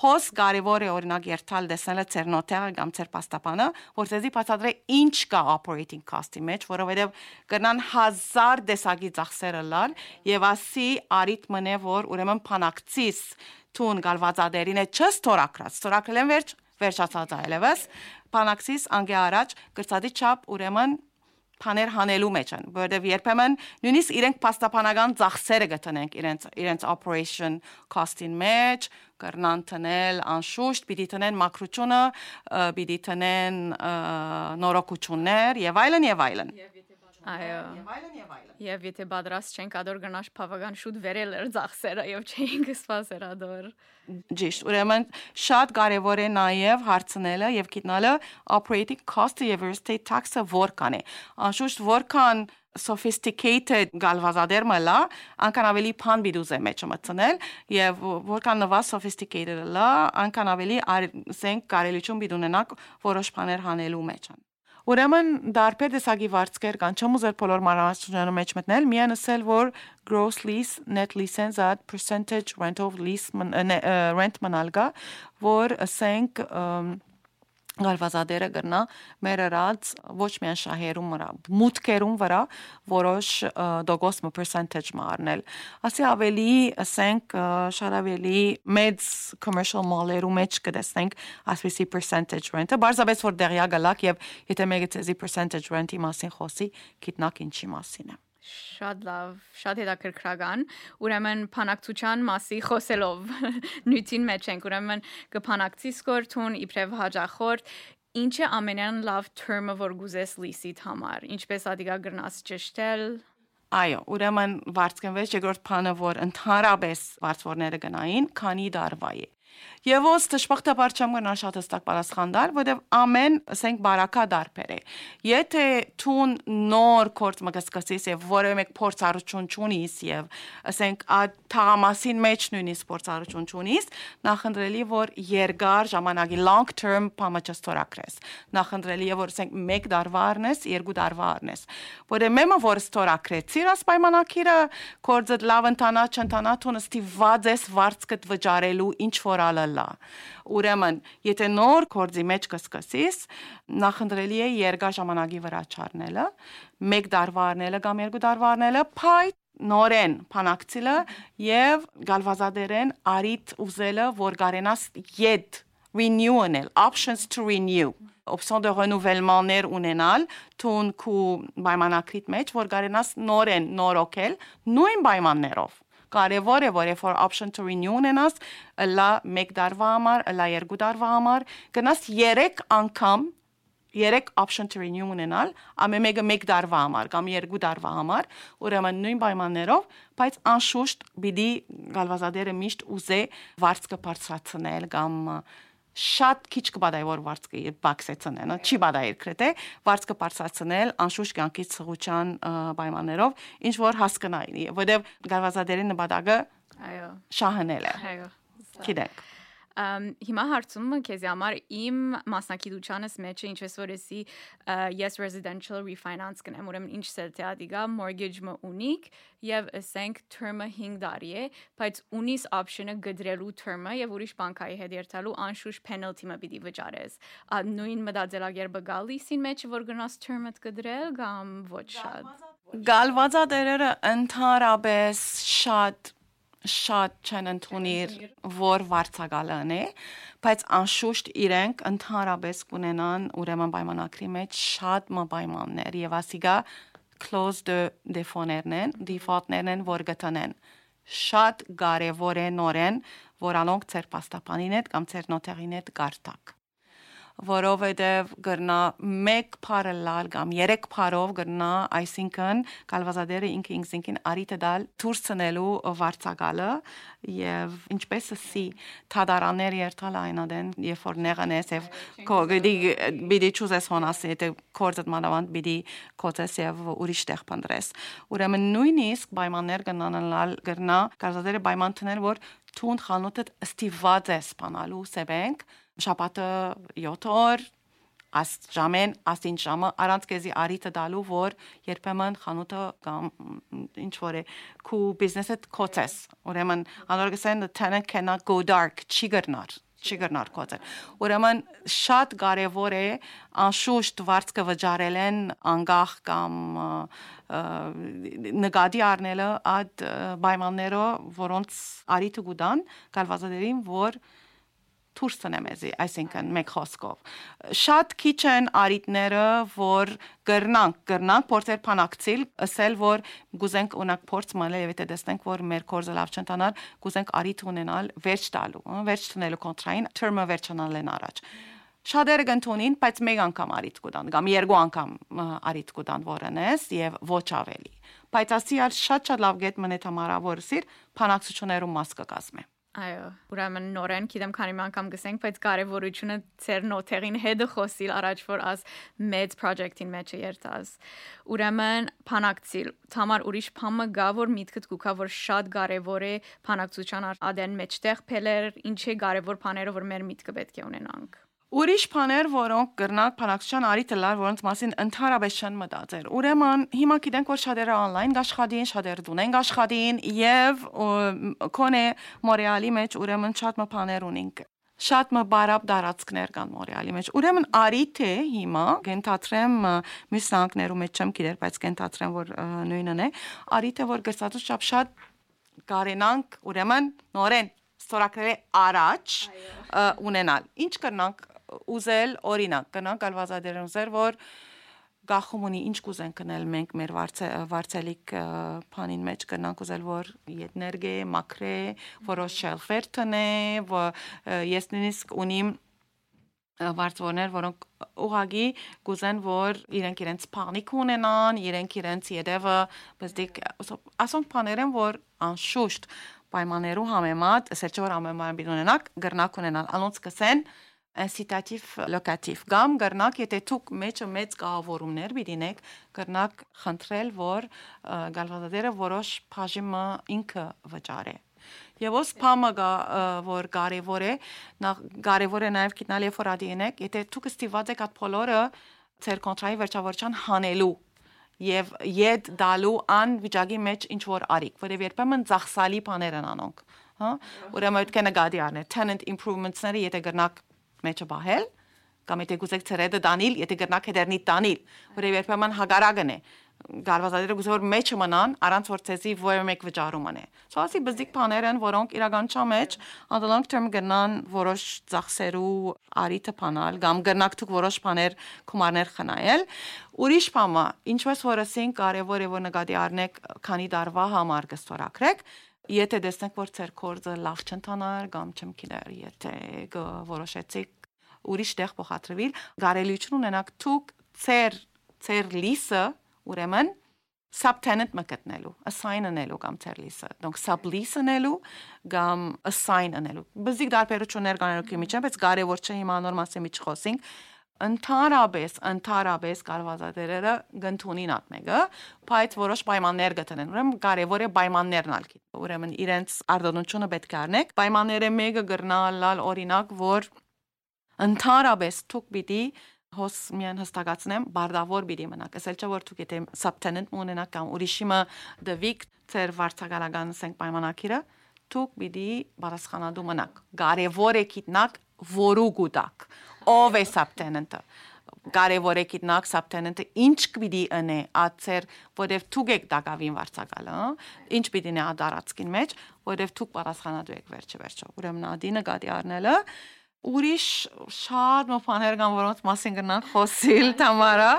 հոս կարևոր է օրինակ երթալ դեսնելը ծեր նոտերը կամ ծեր պաստապանը, որտեղի բացատրե ինչ կա operating cost-ի մեջ, որովհետև կնան 1000 դեսագի ծախսերը լալ եւ ասի արիտ մնե որ ուրեմն փանակցիս տուն գալվածադերին է չստորակրած։ Ստորակրել են վերջ վերջացած այլևս փանակցիս անգե առաջ գրծադի չափ ուրեմն բաներ հանելու մեջ են, որովհետև երբեմն նույնիսկ իրենք փաստաբանական ծախսերը գտնենք իրենց իրենց operation cost-ին մեջ, կրնան տնել անշուշտ, պիտի տնեն մակրուչունը, պիտի տնեն նորոգություններ եւ այլն եւ այլն։ Այո։ Եվ այլն եւ այլն։ Եվ եթե պատրաստ չենք ադոր գնաş բավական շուտ վերել էր ծախսերը եւ չէինք սպասեր ադոր։ Ճիշտ։ Ուրեմն շատ կարեւոր է նաեւ հարցնելը եւ գիտնալը operating cost-ը եւ estate tax-ը որքան է։ Անշուշտ որքան sophisticated գալվազադերմը լա, անքան ավելի փան բիդուզ է մեջ մտցնել եւ որքան նվա sophisticated լա, անքան ավելի ասենք կարելիություն բիդունենակ որոշ բաներ հանելու մեջ են։ Ուրեմն դարբեր տեսակի վարձկեր կան, չեմ ուզել բոլոր մանրամասնությունները մեջ մտնել, միայն ասել, որ gross lease, net lease-ն զատ percentage rent of lease rent մնալգա, որ ասենք գալվազադերը գրնա մեր ռած ոչ միայն շահերում վրա, մուտքերում վրա որոշ դոգոսմը percentage մարնել։ Ասի ավելի, ասենք, շատ ավելի մեծ commercial mall-երու մեջ կտեսնենք ասպիսի percentage rent-ը, բարձրապես որ դեղյա գալակ եւ եթե մեկը ցեզի percentage rent-ի մասին խոսի, գիտնակ ինչի մասին է շատ լավ, շատ հետաքրքրական։ Ուրեմն փանակցության մասի խոսելով նույնին մեջ ենք, ուրեմն կփանակցի սկորթուն իբրև հաջախորդ Ինչ է ամենան լավ term-ը որ գուզես լիսիդ համար։ Ինչպես ադիգա գրնաս ճշտել։ Այո, ուրեմն վարձկնվեց երկրորդ բանը, որ ընդհանրապես վարձորները գնային, քանի դարվա է։ Եվ ոնց դժբախտաբար չեմ գնա շատ հստակ պատասխան տալ, որովհետև ամեն, ասենք, բարակա դարբեր է։ Եթե ցուն նոր կորց մգսկսես եւ որևէ մեկ փորձառություն չունիս եւ ասենք թաղամասին մեջ նույնիսկ փորձառություն չունիս, նախընտրելի որ երկար ժամանակի long term փամաճստորակրես։ Նախընտրելի է որ ասենք 1 դարվա առնես, 2 դարվա առնես։ Որը մեմը որ ստորակրեցի, աս պայմանակիրը կորձը լավ ընտանա, չընտանա, թունստի վաձես վարձկդ վճարելու ինչ որ լա։ Ուրեմն, եթե նոր կորձի մեջ կսկսես, նախընտրելի է երկար ժամանակի վրա չառնելը, 1 դարվա առնելը կամ 2 դարվա առնելը, փայտ նորեն փանակցիլը եւ գալվազադերեն արիտ ուզելը որ գարենաս յետ renew-նել options to renew option de renouvellement-ներ ունենալ տուն քու պայմանակրիտ մեջ որ գարենաս նորեն նորոքել նույն պայմաններով կարևոր է որ երբ որ option to renew ունենաս, լա 1 դարվա համար, լա 2 դարվա համար, գնաս 3 անգամ 3 option to renew ունենալ, ամեն մեկը 1 տարվա համար կամ 2 տարվա համար, ուրեմն նույն պայմաններով, բայց անշուշտ պիտի գալվազադերը միշտ ուզե վարձկը բարձրացնել կամ շատ քիչ կբադայ որ վարձկը բաքսեցնեն, չի բադայ կրտե վարձկը բարձրացնել անշուշտ կյանքից սղության պայմաններով, ինչ որ հասկանային, որովհետև գալվազադերի նպատակը այո շահանել է։ Այո։ Գիտեք հիմա հարցումը քեզ համար իմ մասնակցությանս մեջ ինչպես որ էսի yes residential refinance կնեմ ուրեմն ինչ սերտիա դիգա mortgage-ը ունիկ եւ ասենք term-ը 5 տարի է բայց ունիս option-ը գդրելու term-ը եւ ուրիշ բանկայի հետ երթալու անշուշտ penalty-ը պիտի վճարես նույն մտածելակերպը գալիսին մեջ որ գնաս term-ը գդրել կամ ոչ շատ Գալվազատերերը ընդհանրապես շատ շատ չեն ընդունիր, որ վարձակալն է, բայց անշուշտ իրենք ընդհանրապես կունենան ուրեմն պայմանակրի մեջ շատ մը պայմաններ եւ ասիգա close the default-ներն են, default-ներն են, որ գտնեն շատ կարևոր է նորեն, որ անոնք ծեր պաստապանին հետ կամ ծեր նոթերին հետ գարտակ որովհետև գրնա մեկ փարը լալ կամ երեք փարով գրնա, այսինքն կալվազադերը ինքը ինքնին արիտը դալ դուրս ցնելու վարձակալը եւ ինչպես էսի թադարաններ երթալ այնադեն երբ որ նեղանես եւ կողդի բիդի ճուզես հոնասի դե կորձդ մանավանդ բիդի կոծես եւ ուրիշ տեղ փնդրես ուրեմն նույնիսկ պայմաններ կնանալ գրնա կալվազադերը պայման տնել որ թուն խանութը ստիված է սպանալու սեբենք շաբաթը 7 օր աս ժամեն ասին ժամը առանց քեզի արիտը դալու որ երբեմն խանութը կամ ինչ որ է քու բիզնեսը կոծես ուրեմն անորգսեն the tenant cannot go dark չի գրնար չի գրնար կոծել ուրեմն շատ կարևոր է անշուշտ վարձկը վճարել են անգախ կամ նկատի առնելը այդ պայմաններով որոնց արիտը գուտան կալվազադերին որ դուրս տնեմ էզի, այսինքն մեկ խոսքով։ Շատ քիչ են արիտները, որ գրնանք, գրնանք փորձեր փանակցիլ, ասել որ գուզենք ունակ փորձ մալել եւ եթե տեսնենք որ մեր կորզը լավ չընթանար, գուզենք արիտ ունենալ վերջ տալու, վերջ տնելու կոնտրային term-ը վերջանալեն առաջ շատերը կընթունին, բայց մեկ անգամ արիտ կուտան, կամ երկու անգամ արիտ կուտան որոնես եւ ոչ ավելի։ Բայց ասի ալ շատ-շատ լավ գետ մնետ համարավոր սիր փանակցություններում մաս կկազմի։ Այո, ուրեմն նորեն գիտեմ քանի անգամ գսենք, բայց կարևորությունը ծեր նոթերին հետ խոսիլ առաջ որ աս մեծ project-ին մեջ երթաս։ Ուրեմն փանակցիլ, համար ուրիշ փամը գա որ միտքդ գուքա որ շատ կարևոր է փանակցության ադեն մեջտեղ փելեր, ինչ է կարևոր բաները որ մեր միտքը պետք է ունենանք։ Ուրիշ բաներ, որոնք կրնակ փանակցության արիթ լար, որոնց մասին ընդհանրապես չեն մտածել։ Ուրեմն հիմա գիտենք, որ շատերը on-line աշխատին, շատերը դունեն աշխատին եւ կոնե Մորեալի մեջ ուրեմն շատ մը բաներ ունենք շատ մը բարապ դարածքներ կան Մորեալի մեջ։ Ուրեմն արիթե հիմա գենթատրեմ միսանկներում մեջ չեմ գիտեր, բայց գենթատրեմ որ նույնն է։ Արիթե որ գրծածուց շատ շատ կարենանք ուրեմն նորեն ստորակրել առաջ ունենալ։ Ինչ կրնանք ուզել օրինակ կնանք ալվազադերն ուզեր որ գախում ունի ինչ կուզեն կնել մենք մեր վարձը վարձելիք փանին մեջ կնանք ուզել որ եներգե մակրե որոշ շելֆեր տնե ես նույնիսկ ունիմ վարձորներ, որոնք ուղագի գուզեն, որ իրենք իրենց փանիկ ունենան, իրենք իրենց յետևը, բզդիկ ասոնք բաներ են, որ անշուշտ պայմաններու համեմատ, ասել չէ որ ամենայն բին ունենակ, գրնակ ունենալ, անոնց կսեն incitativ locativ կամ գրնակ եթե դուք մեջը մեծ կահավորումներ բիդինեք գրնակ խնդրել որ գալվադերը որոշ բաժիմը ինքը վճարե Եվ ոս փամը որ կարևոր է, նախ կարևոր է նաև գիտնալ երբ որ ադինեք, եթե դուք ստիված եք այդ բոլորը ծեր կոնտրայի վերջավորչան հանելու եւ յետ դալու ան վիճակի մեջ ինչ որ արիք, որովհետեւ երբեմն ծախսալի բաներ են անոնք, հա։ Ուրեմն այդ կենը գադի առնել tenant improvements-ները, եթե գրնակ մեջը բահել կամ եթե գուցե ծրեդը դանիլ, եթե գրնակ հետերնի տանիլ, որը երբեմն հագարակն է գարվազատերը գուցե որ մեջը մնան առանց որ ցեզի որը մեկ վճարում անե։ So ասի բզիկ բաներ են, որոնք իրականության մեջ on the long term գնան որոշ ծախսերու արիթը փանալ կամ գնաք դուք որոշ բաներ գումարներ խնայել։ Ուրիշ բամը, ինչպես որ ասենք կարևոր է որ նկատի առնեք քանի դարվա համար կստորակրեք, Եթե տեսնեք, որ ձեր կորձը լավ չընթանար կամ չեմ գիտեր, եթե որոշեցիք ուրիշ տեղ փոխադրվել գարելիություն ունենաք դուք ծեր ծեր լիսը ուրեմն subtenant մկտնելու assign անելու կամ ծերլիսը donc sublease անելու կամ assign անելու բզիկ դարբերություններ կանելու քիմիչը բայց կարևոր չէ հիմա նոր մասի մեջ խոսենք ընդհանրապես ընդհանրապես կարվածատերերը գտնունին ատմեգը բայց որոշ պայմաններ գտնեն ուրեմն կարևոր է պայմաններն ալքի ուրեմն իրենց արտոնությունը պետք է առնեք պայմանները մեկը գրնալ օրինակ որ ընդհանրապես թուք պիտի հոս միան հստակացնեմ բարդավոր բիդի մնաք ասել չէ որ դուք եթե subtenant ունենաք կամ ուրիշիմը դվիկ ծեր վարչակալական սենք պայմանակիրը դուք պիտի բարասխանադու մնաք կարևոր է գիտնակ որու գուտակ ով է subtenant-ը կարևոր է գիտնակ subtenant-ը ինչ պիտի ընե ացեր որև դուք եք դակավին վարչակալը ինչ պիտի նա դարածքին մեջ որև դուք բարասխանադու եք վերջը վերջը ուրեմն ադինը գադի առնելը ուրիշ շատ մոփաներ կան որոնց մասին գնանք խոսիլ Թամարա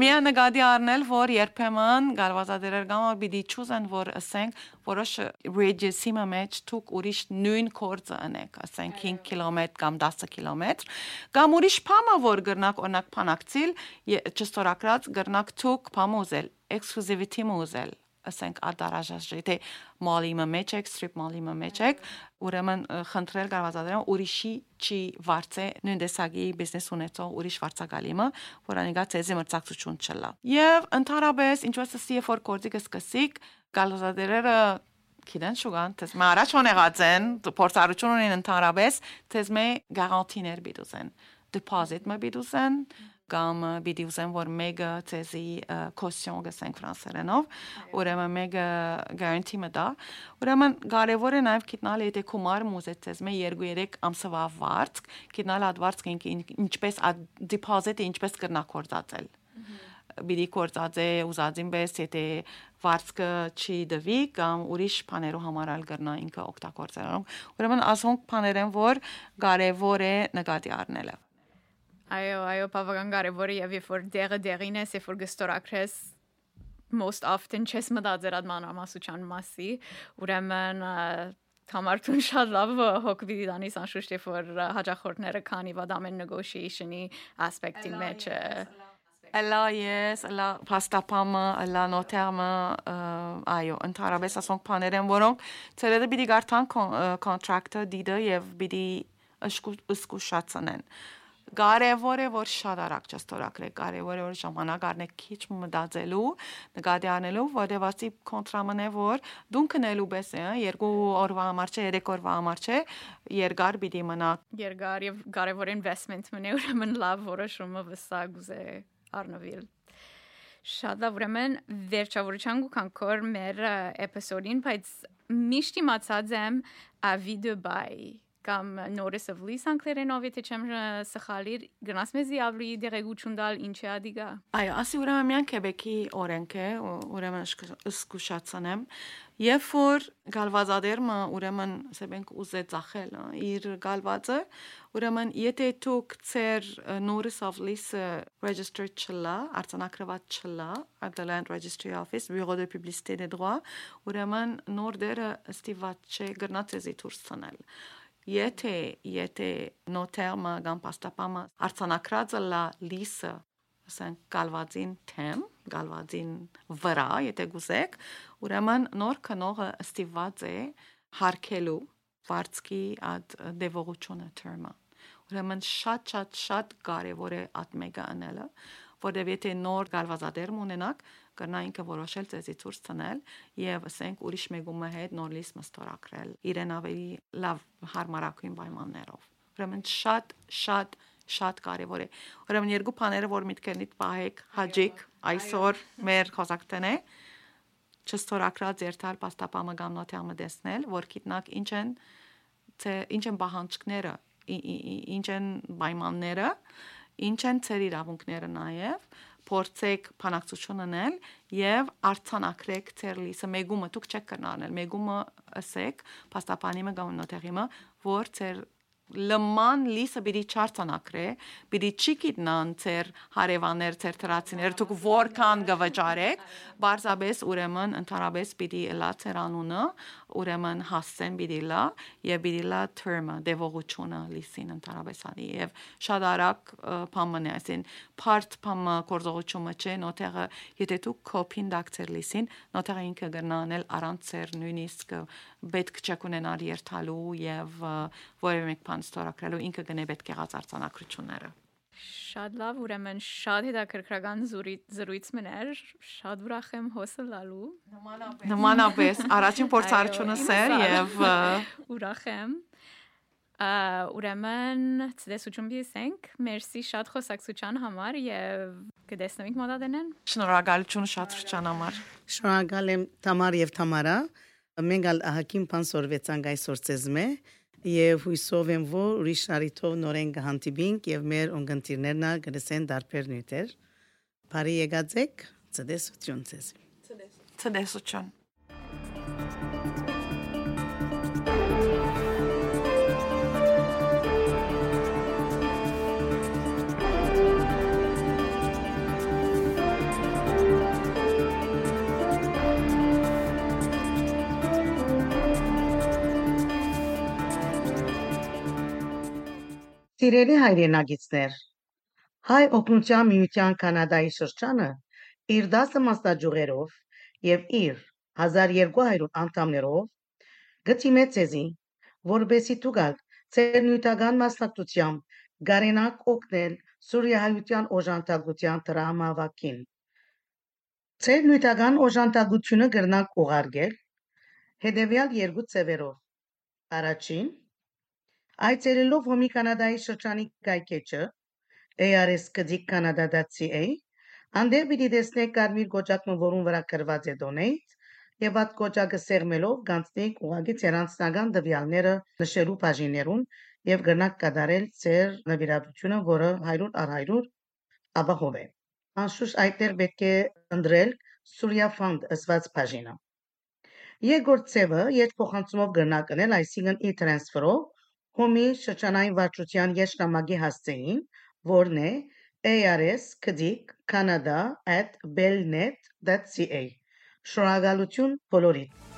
միա նկատի առնել որ երբեմն գարվազադերեր կան որ պիտի ճուզեն որ ասենք որոշ radius-ը մեջ դուք ուրիշ նույն կորձը անեք ասենք 5 կիլոմետր կամ 10 կիլոմետր կամ ուրիշ փամը որ գրնակ օրինակ փանակցիլ չստորակրած գրնակ դուք փամուզել exclusivity մուզել ասենք ադարաժաժի թե մալիմը մեջ եք, strip մալիմը մեջ եք, ուրեմն խնդրել գարվազատերան ուրիշի չի վարձե նույն դեսագի բիզնես ունեցող ուրիշ վարձակալիմը, որ անիգա ցեզի մրցակցություն չլա։ Եվ ընդհանրապես ինչպես ասի որ կորտիկը սկսիկ գարվազատերերը քիդան շուգան դες մա առաջ ոնեղած են փորձառություն ունեն ընդհանրապես դες մե գարանտիներ բիդուզեն դեպոզիտ մե բիդուզեն կամ պիտի ուզեմ որ մեկը ցեզի կոստյոն գսենք ֆրանսերենով ուրեմն մեկը գարանտի մտա ուրեմն կարևոր է նաև գիտնալ եթե կոմար մուզեցես մե 2-3 ամսվա վարձ գիտնալ այդ վարձքը ինչպես դիպոզիտը ինչպես կրնակորձածել բիդի կորցածե ուզածին պես եթե վարձքը չի դվի կամ ուրիշ բաներով համարալ կրնա ինքը օգտագործել։ Ուրեմն ասոնք բաներեն որ կարևոր է նկատի առնելը։ Այո, այո, բավական կարևոր է եւ երբ որ դեղը դեղին է, երբ որ գստորակրես most often չես մտածեր այդ մանրամասության մասի, ուրեմն համարտուն շատ լավ հոգվի դանից անշուշտ երբ որ հաջախորդները քանի վատ ամեն negotiation-ի aspect-ի մեջ է Ալա ես, ալա փաստապամը, ալա նոտերմը, այո, ընդհանրապես ասոնք բաներ են, որոնք ծերերը պիտի գարտան կոնտրակտը դիդը եւ պիտի ըսկուշացնեն կարևոր է որ շատ արագ չստորակրեք, կարևոր է որ ժամանակ առնեք քիչ մտածելու, նկատի առնելու, որովհետեւ կոնտրամանե որ դուն կնելու պես է, երկու օրվա համար չէ, երեք օրվա համար չէ, երկար պիտի մնա։ Երկար եւ կարևոր investment մնե ուրեմն լավ որոշումը վստահ գուզե առնվել։ Շատ լավ, ուրեմն վերջավորության գուքանքոր մեր էպիզոդին, բայց միշտ իմացած եմ ավի դուբայ կամ նորից վլիս անգլերենով եթե չեմ սխալիր գնաս մեզի ավելի դերեգություն դալ ինչ է ադիգա այո ասի ուրեմն միան քեբեկի օրենք է ուրեմն սկսուշացնեմ Երբ որ գալվազադերմը ուրեմն ասենք ուզե ծախել իր գալվածը, ուրեմն եթե դուք ծեր of lease registered չլա, արձանագրված չլա, at the land registry office, bureau de publicité des droits, ուրեմն նոր դերը ստիված չէ գրնացեզի դուրս ցնել եթե եթե նոտերմը կամ պաստապամը արցանակրածը լա լիսը ասենք գալվածին թեմ գալվածին վրա եթե գուզեք ուրեմն նոր քնողը ստիված է հարկելու վարձքի այդ դեվողությունը term-ը ուրեմն շատ շատ շատ կարևոր է մեկը անելը որովհետև եթե նոր գալվազադերմ ունենաք կրնա ինքը որոշել ցեզի ցուրս ցնել եւ ասենք ուրիշ մեկումը հետ նոր լիստ մստորակրել իրեն ավելի լավ հարմարակույն պայմաններով ուրեմն շատ շատ շատ կարևոր է ուրեմն երկու բաները որ միտքերնիդ պահեք հաջիկ այսօր մեր խոսակցն է չստորակրած երթալ պաստապամը կամ նոթյամը դեսնել որ գիտնակ ինչ են թե ինչ են բահանջքները ինչ են պայմանները ինչ են ծեր իրավունքները նաև փորձեք փանակցություն անել եւ արցանակրեք ծեր լիսը մեգումը դուք չեք կրնանել մեգումը ասեք փաստապանիմը կամ նոտերիմը որ ծեր լման լիսը բիդի չարցանակրե, բիդի չի գիտնան ծեր հարևաներ, ծեր թրացիներ, դուք որքան գվճարեք, բարձաբես ուրեմն ընդհանրապես բիդի լա ծեր անունը, ուրեմն հասցեն բիդի լա եւ բիդի լա term-ը, դեվողությունը լիսին ընդհանրապես անի եւ շատ արագ փամն է, այսին part փամը կորզողությունը չէ, նոթեղը եթե դուք կոպին դակցեր լիսին, նոթեղը ինքը գնանել առանց ծեր նույնիսկ պետք չէ կունենալ երթալու եւ որևէ մեկ բան ստորագրելու ինքը գնե պետք եղած արձանագրությունները Շատ լավ, ուրեմն շատ հետաքրքրական զրույց մներ, շատ ուրախ եմ հոսը լալու։ Նմանապես, առաջին փորձառությունս էր եւ ուրախ եմ։ Ուրեմն ցտեսություն բիսենք, մերսի շատ խոսակցության համար եւ կդեսնենք մոդադենեն։ Շնորհակալություն շատ շրջան համար։ Շնորհակալ եմ Թամար եւ Թամարա։ Մենք ալ ահակին փանսորվեցանք այսօր ցեզմե եւ հույսով եմ որ ուրիշ արիթով նորեն կհանդիպինք եւ մեր ունգընտիրներն կգսեն դարբեր նյութեր բարի եկածեք ցտեսություն ցեզ ցտեսություն Սիրելի հայրենագիտներ, հայ օգնության միության կանադայի շրջանը իր 10 մասնաճյուղերով եւ իր 1200 անդամներով գտիմե ցեզի, որբեսի դուգալ ծեր նյութական մասնակցությամբ գարենակ օգնել Սուրիայության օժանդակության դրամավակին։ Ծեր նյութական օժանդակությունը կրնակ ուղարկել հետևյալ երկու ծևերով։ Առաջին Այցելելով Հոմի Կանադայի շրջանի կայքեջը ars.canada.ca անդեր պիտի տեսնեք կարմիր գոճակը, որուն վրա գրված է donate եւ այդ գոճակը սեղմելով գանցնեք ուղագի ձեր անձնական դվյալները նշելու բաժիններուն եւ գնաք կատարել ձեր նվիրատությունը, որը 100 առ 100 ապահով է։ Անշուշտ այդտեղ պետք է ընտրել Surya Fund ըսված բաժինը։ Երկրորդ ծևը երկփոխանցումով գնակնել, այսինքն e-transfer-ով Հոմի շրջանային վարչության եշնամակի հասցեին, որն է ars.canada@belnet.ca։ Շնորհակալություն բոլորիդ։